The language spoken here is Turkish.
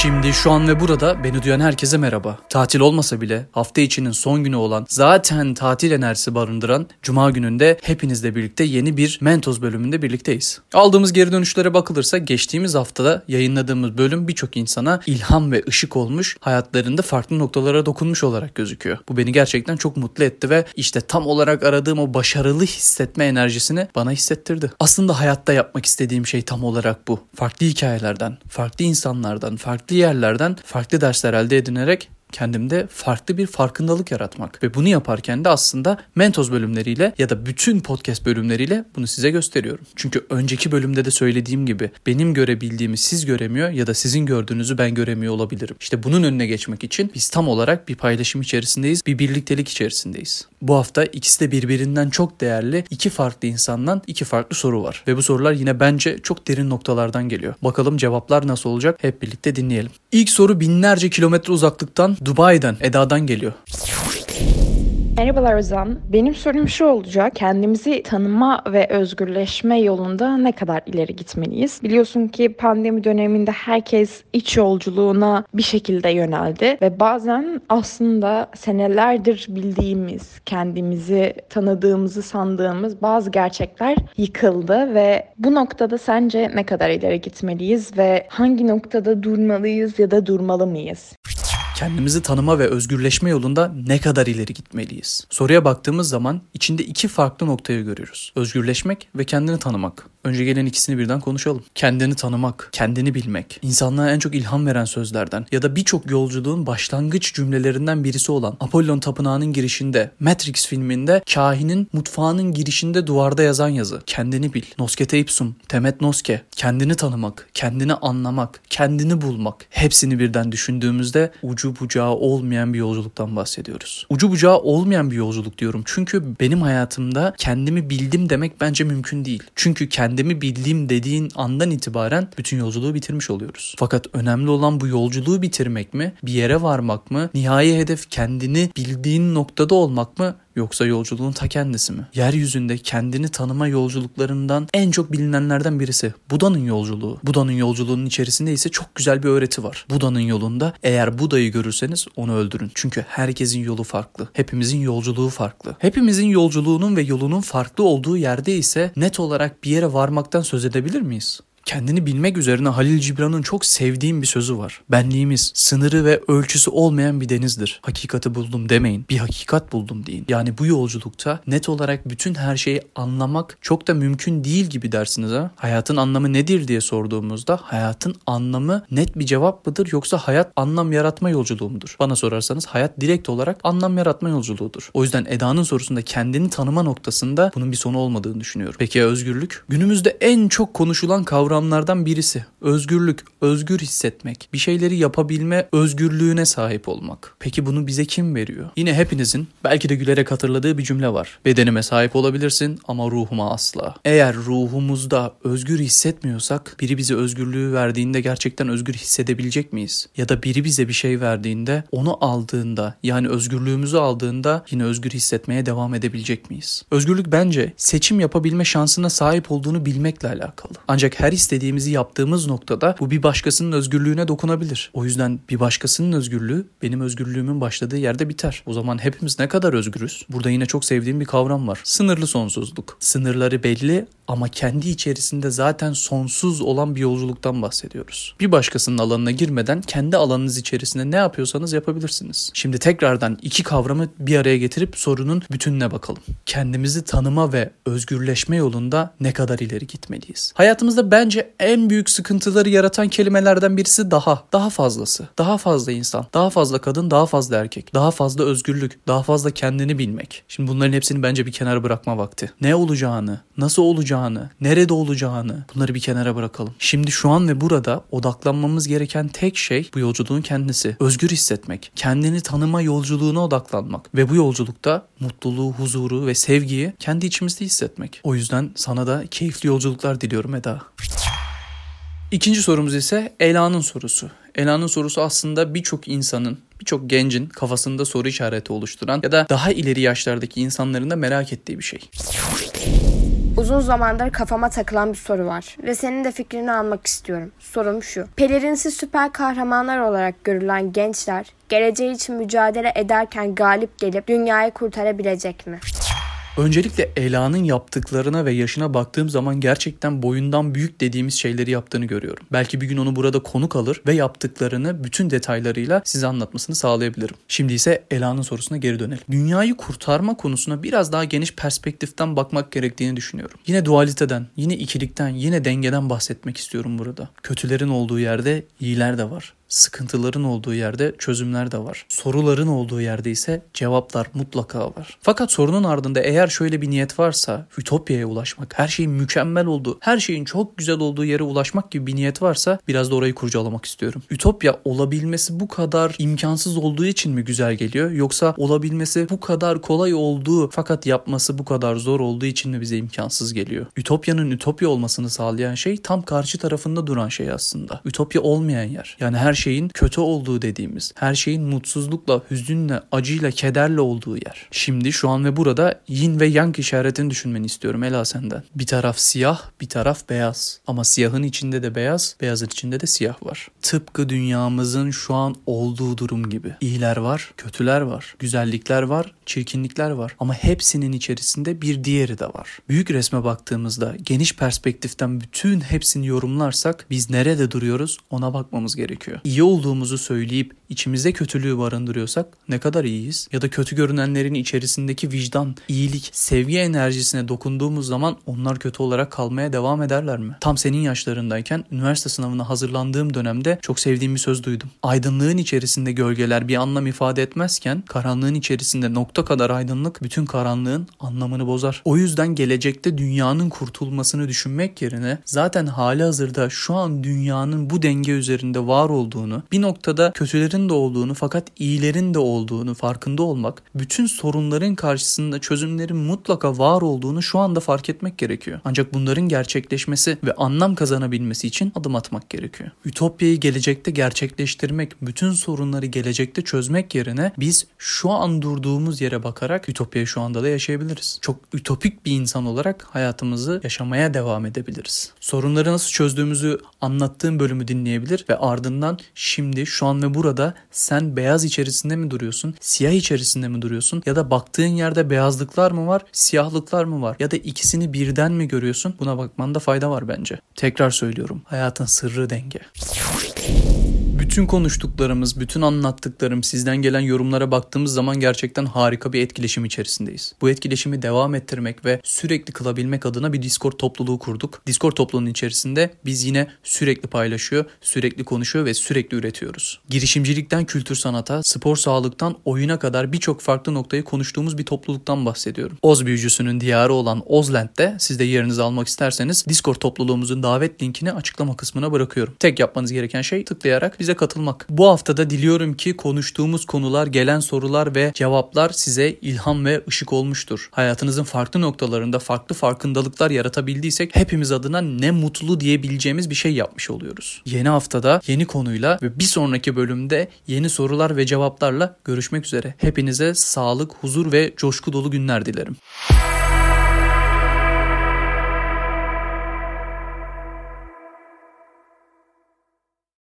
She. Şimdi şu an ve burada beni duyan herkese merhaba. Tatil olmasa bile hafta içinin son günü olan zaten tatil enerjisi barındıran Cuma gününde hepinizle birlikte yeni bir Mentos bölümünde birlikteyiz. Aldığımız geri dönüşlere bakılırsa geçtiğimiz haftada yayınladığımız bölüm birçok insana ilham ve ışık olmuş, hayatlarında farklı noktalara dokunmuş olarak gözüküyor. Bu beni gerçekten çok mutlu etti ve işte tam olarak aradığım o başarılı hissetme enerjisini bana hissettirdi. Aslında hayatta yapmak istediğim şey tam olarak bu. Farklı hikayelerden, farklı insanlardan, farklı yerlerden farklı dersler elde edinerek kendimde farklı bir farkındalık yaratmak. Ve bunu yaparken de aslında Mentos bölümleriyle ya da bütün podcast bölümleriyle bunu size gösteriyorum. Çünkü önceki bölümde de söylediğim gibi benim görebildiğimi siz göremiyor ya da sizin gördüğünüzü ben göremiyor olabilirim. İşte bunun önüne geçmek için biz tam olarak bir paylaşım içerisindeyiz, bir birliktelik içerisindeyiz. Bu hafta ikisi de birbirinden çok değerli iki farklı insandan iki farklı soru var. Ve bu sorular yine bence çok derin noktalardan geliyor. Bakalım cevaplar nasıl olacak hep birlikte dinleyelim. İlk soru binlerce kilometre uzaklıktan Dubai'den Eda'dan geliyor. Merhabalar Ozan. Benim sorum şu olacak. Kendimizi tanıma ve özgürleşme yolunda ne kadar ileri gitmeliyiz? Biliyorsun ki pandemi döneminde herkes iç yolculuğuna bir şekilde yöneldi ve bazen aslında senelerdir bildiğimiz, kendimizi tanıdığımızı sandığımız bazı gerçekler yıkıldı ve bu noktada sence ne kadar ileri gitmeliyiz ve hangi noktada durmalıyız ya da durmalı mıyız? Kendimizi tanıma ve özgürleşme yolunda ne kadar ileri gitmeliyiz? Soruya baktığımız zaman içinde iki farklı noktayı görüyoruz. Özgürleşmek ve kendini tanımak. Önce gelen ikisini birden konuşalım. Kendini tanımak, kendini bilmek, insanlığa en çok ilham veren sözlerden ya da birçok yolculuğun başlangıç cümlelerinden birisi olan Apollon Tapınağı'nın girişinde, Matrix filminde kahinin mutfağının girişinde duvarda yazan yazı. Kendini bil. Noskete ipsum, temet noske. Kendini tanımak, kendini anlamak, kendini bulmak. Hepsini birden düşündüğümüzde ucu bucağı olmayan bir yolculuktan bahsediyoruz. Ucu bucağı olmayan bir yolculuk diyorum. Çünkü benim hayatımda kendimi bildim demek bence mümkün değil. Çünkü kendimi bildiğim dediğin andan itibaren bütün yolculuğu bitirmiş oluyoruz. Fakat önemli olan bu yolculuğu bitirmek mi? Bir yere varmak mı? Nihai hedef kendini bildiğin noktada olmak mı? Yoksa yolculuğun ta kendisi mi? Yeryüzünde kendini tanıma yolculuklarından en çok bilinenlerden birisi. Buda'nın yolculuğu. Buda'nın yolculuğunun içerisinde ise çok güzel bir öğreti var. Buda'nın yolunda eğer Buda'yı görürseniz onu öldürün. Çünkü herkesin yolu farklı. Hepimizin yolculuğu farklı. Hepimizin yolculuğunun ve yolunun farklı olduğu yerde ise net olarak bir yere varmaktan söz edebilir miyiz? Kendini bilmek üzerine Halil Cibran'ın çok sevdiğim bir sözü var. Benliğimiz sınırı ve ölçüsü olmayan bir denizdir. Hakikati buldum demeyin. Bir hakikat buldum deyin. Yani bu yolculukta net olarak bütün her şeyi anlamak çok da mümkün değil gibi dersiniz ha. Hayatın anlamı nedir diye sorduğumuzda hayatın anlamı net bir cevap mıdır yoksa hayat anlam yaratma yolculuğu mudur? Bana sorarsanız hayat direkt olarak anlam yaratma yolculuğudur. O yüzden Eda'nın sorusunda kendini tanıma noktasında bunun bir sonu olmadığını düşünüyorum. Peki ya özgürlük? Günümüzde en çok konuşulan kavram kavramlardan birisi. Özgürlük, özgür hissetmek, bir şeyleri yapabilme özgürlüğüne sahip olmak. Peki bunu bize kim veriyor? Yine hepinizin belki de gülerek hatırladığı bir cümle var. Bedenime sahip olabilirsin ama ruhuma asla. Eğer ruhumuzda özgür hissetmiyorsak biri bize özgürlüğü verdiğinde gerçekten özgür hissedebilecek miyiz? Ya da biri bize bir şey verdiğinde onu aldığında yani özgürlüğümüzü aldığında yine özgür hissetmeye devam edebilecek miyiz? Özgürlük bence seçim yapabilme şansına sahip olduğunu bilmekle alakalı. Ancak her istediğimizi yaptığımız noktada bu bir başkasının özgürlüğüne dokunabilir. O yüzden bir başkasının özgürlüğü benim özgürlüğümün başladığı yerde biter. O zaman hepimiz ne kadar özgürüz? Burada yine çok sevdiğim bir kavram var. Sınırlı sonsuzluk. Sınırları belli ama kendi içerisinde zaten sonsuz olan bir yolculuktan bahsediyoruz. Bir başkasının alanına girmeden kendi alanınız içerisinde ne yapıyorsanız yapabilirsiniz. Şimdi tekrardan iki kavramı bir araya getirip sorunun bütününe bakalım. Kendimizi tanıma ve özgürleşme yolunda ne kadar ileri gitmeliyiz? Hayatımızda bence en büyük sıkıntıları yaratan kelimelerden birisi daha. Daha fazlası. Daha fazla insan. Daha fazla kadın, daha fazla erkek. Daha fazla özgürlük. Daha fazla kendini bilmek. Şimdi bunların hepsini bence bir kenara bırakma vakti. Ne olacağını, nasıl olacağını nerede olacağını bunları bir kenara bırakalım. Şimdi şu an ve burada odaklanmamız gereken tek şey bu yolculuğun kendisi. Özgür hissetmek, kendini tanıma yolculuğuna odaklanmak ve bu yolculukta mutluluğu, huzuru ve sevgiyi kendi içimizde hissetmek. O yüzden sana da keyifli yolculuklar diliyorum Eda. İkinci sorumuz ise Ela'nın sorusu. Ela'nın sorusu aslında birçok insanın, birçok gencin kafasında soru işareti oluşturan ya da daha ileri yaşlardaki insanların da merak ettiği bir şey. Uzun zamandır kafama takılan bir soru var ve senin de fikrini almak istiyorum. Sorum şu. Pelerinsiz süper kahramanlar olarak görülen gençler geleceği için mücadele ederken galip gelip dünyayı kurtarabilecek mi? Öncelikle Ela'nın yaptıklarına ve yaşına baktığım zaman gerçekten boyundan büyük dediğimiz şeyleri yaptığını görüyorum. Belki bir gün onu burada konuk alır ve yaptıklarını bütün detaylarıyla size anlatmasını sağlayabilirim. Şimdi ise Ela'nın sorusuna geri dönelim. Dünyayı kurtarma konusuna biraz daha geniş perspektiften bakmak gerektiğini düşünüyorum. Yine dualiteden, yine ikilikten, yine dengeden bahsetmek istiyorum burada. Kötülerin olduğu yerde iyiler de var. Sıkıntıların olduğu yerde çözümler de var. Soruların olduğu yerde ise cevaplar mutlaka var. Fakat sorunun ardında eğer şöyle bir niyet varsa ütopyaya ulaşmak, her şeyin mükemmel olduğu, her şeyin çok güzel olduğu yere ulaşmak gibi bir niyet varsa biraz da orayı kurcalamak istiyorum. Ütopya olabilmesi bu kadar imkansız olduğu için mi güzel geliyor yoksa olabilmesi bu kadar kolay olduğu fakat yapması bu kadar zor olduğu için mi bize imkansız geliyor? Ütopyanın ütopya olmasını sağlayan şey tam karşı tarafında duran şey aslında. Ütopya olmayan yer. Yani her şeyin kötü olduğu dediğimiz, her şeyin mutsuzlukla, hüzünle, acıyla, kederle olduğu yer. Şimdi şu an ve burada yin ve yang işaretini düşünmeni istiyorum Ela senden. Bir taraf siyah, bir taraf beyaz. Ama siyahın içinde de beyaz, beyazın içinde de siyah var. Tıpkı dünyamızın şu an olduğu durum gibi. İyiler var, kötüler var, güzellikler var, çirkinlikler var. Ama hepsinin içerisinde bir diğeri de var. Büyük resme baktığımızda geniş perspektiften bütün hepsini yorumlarsak biz nerede duruyoruz ona bakmamız gerekiyor iyi olduğumuzu söyleyip içimizde kötülüğü barındırıyorsak ne kadar iyiyiz? Ya da kötü görünenlerin içerisindeki vicdan, iyilik, sevgi enerjisine dokunduğumuz zaman onlar kötü olarak kalmaya devam ederler mi? Tam senin yaşlarındayken üniversite sınavına hazırlandığım dönemde çok sevdiğim bir söz duydum. Aydınlığın içerisinde gölgeler bir anlam ifade etmezken karanlığın içerisinde nokta kadar aydınlık bütün karanlığın anlamını bozar. O yüzden gelecekte dünyanın kurtulmasını düşünmek yerine zaten hali hazırda şu an dünyanın bu denge üzerinde var olduğunu, bir noktada kötülerin de olduğunu fakat iyilerin de olduğunu farkında olmak, bütün sorunların karşısında çözümlerin mutlaka var olduğunu şu anda fark etmek gerekiyor. Ancak bunların gerçekleşmesi ve anlam kazanabilmesi için adım atmak gerekiyor. Ütopyayı gelecekte gerçekleştirmek, bütün sorunları gelecekte çözmek yerine biz şu an durduğumuz yere bakarak Ütopyayı şu anda da yaşayabiliriz. Çok ütopik bir insan olarak hayatımızı yaşamaya devam edebiliriz. Sorunları nasıl çözdüğümüzü anlattığım bölümü dinleyebilir ve ardından şimdi şu an ve burada sen beyaz içerisinde mi duruyorsun, siyah içerisinde mi duruyorsun ya da baktığın yerde beyazlıklar mı var, siyahlıklar mı var ya da ikisini birden mi görüyorsun? Buna bakmanda fayda var bence. Tekrar söylüyorum. Hayatın sırrı denge. Bütün konuştuklarımız, bütün anlattıklarım, sizden gelen yorumlara baktığımız zaman gerçekten harika bir etkileşim içerisindeyiz. Bu etkileşimi devam ettirmek ve sürekli kılabilmek adına bir Discord topluluğu kurduk. Discord topluluğunun içerisinde biz yine sürekli paylaşıyor, sürekli konuşuyor ve sürekli üretiyoruz. Girişimcilikten kültür sanata, spor sağlıktan oyuna kadar birçok farklı noktayı konuştuğumuz bir topluluktan bahsediyorum. Oz büyücüsünün diyarı olan Ozland'de siz de yerinizi almak isterseniz Discord topluluğumuzun davet linkini açıklama kısmına bırakıyorum. Tek yapmanız gereken şey tıklayarak bize katılmak. Bu haftada diliyorum ki konuştuğumuz konular, gelen sorular ve cevaplar size ilham ve ışık olmuştur. Hayatınızın farklı noktalarında farklı farkındalıklar yaratabildiysek hepimiz adına ne mutlu diyebileceğimiz bir şey yapmış oluyoruz. Yeni haftada yeni konuyla ve bir sonraki bölümde yeni sorular ve cevaplarla görüşmek üzere. Hepinize sağlık, huzur ve coşku dolu günler dilerim.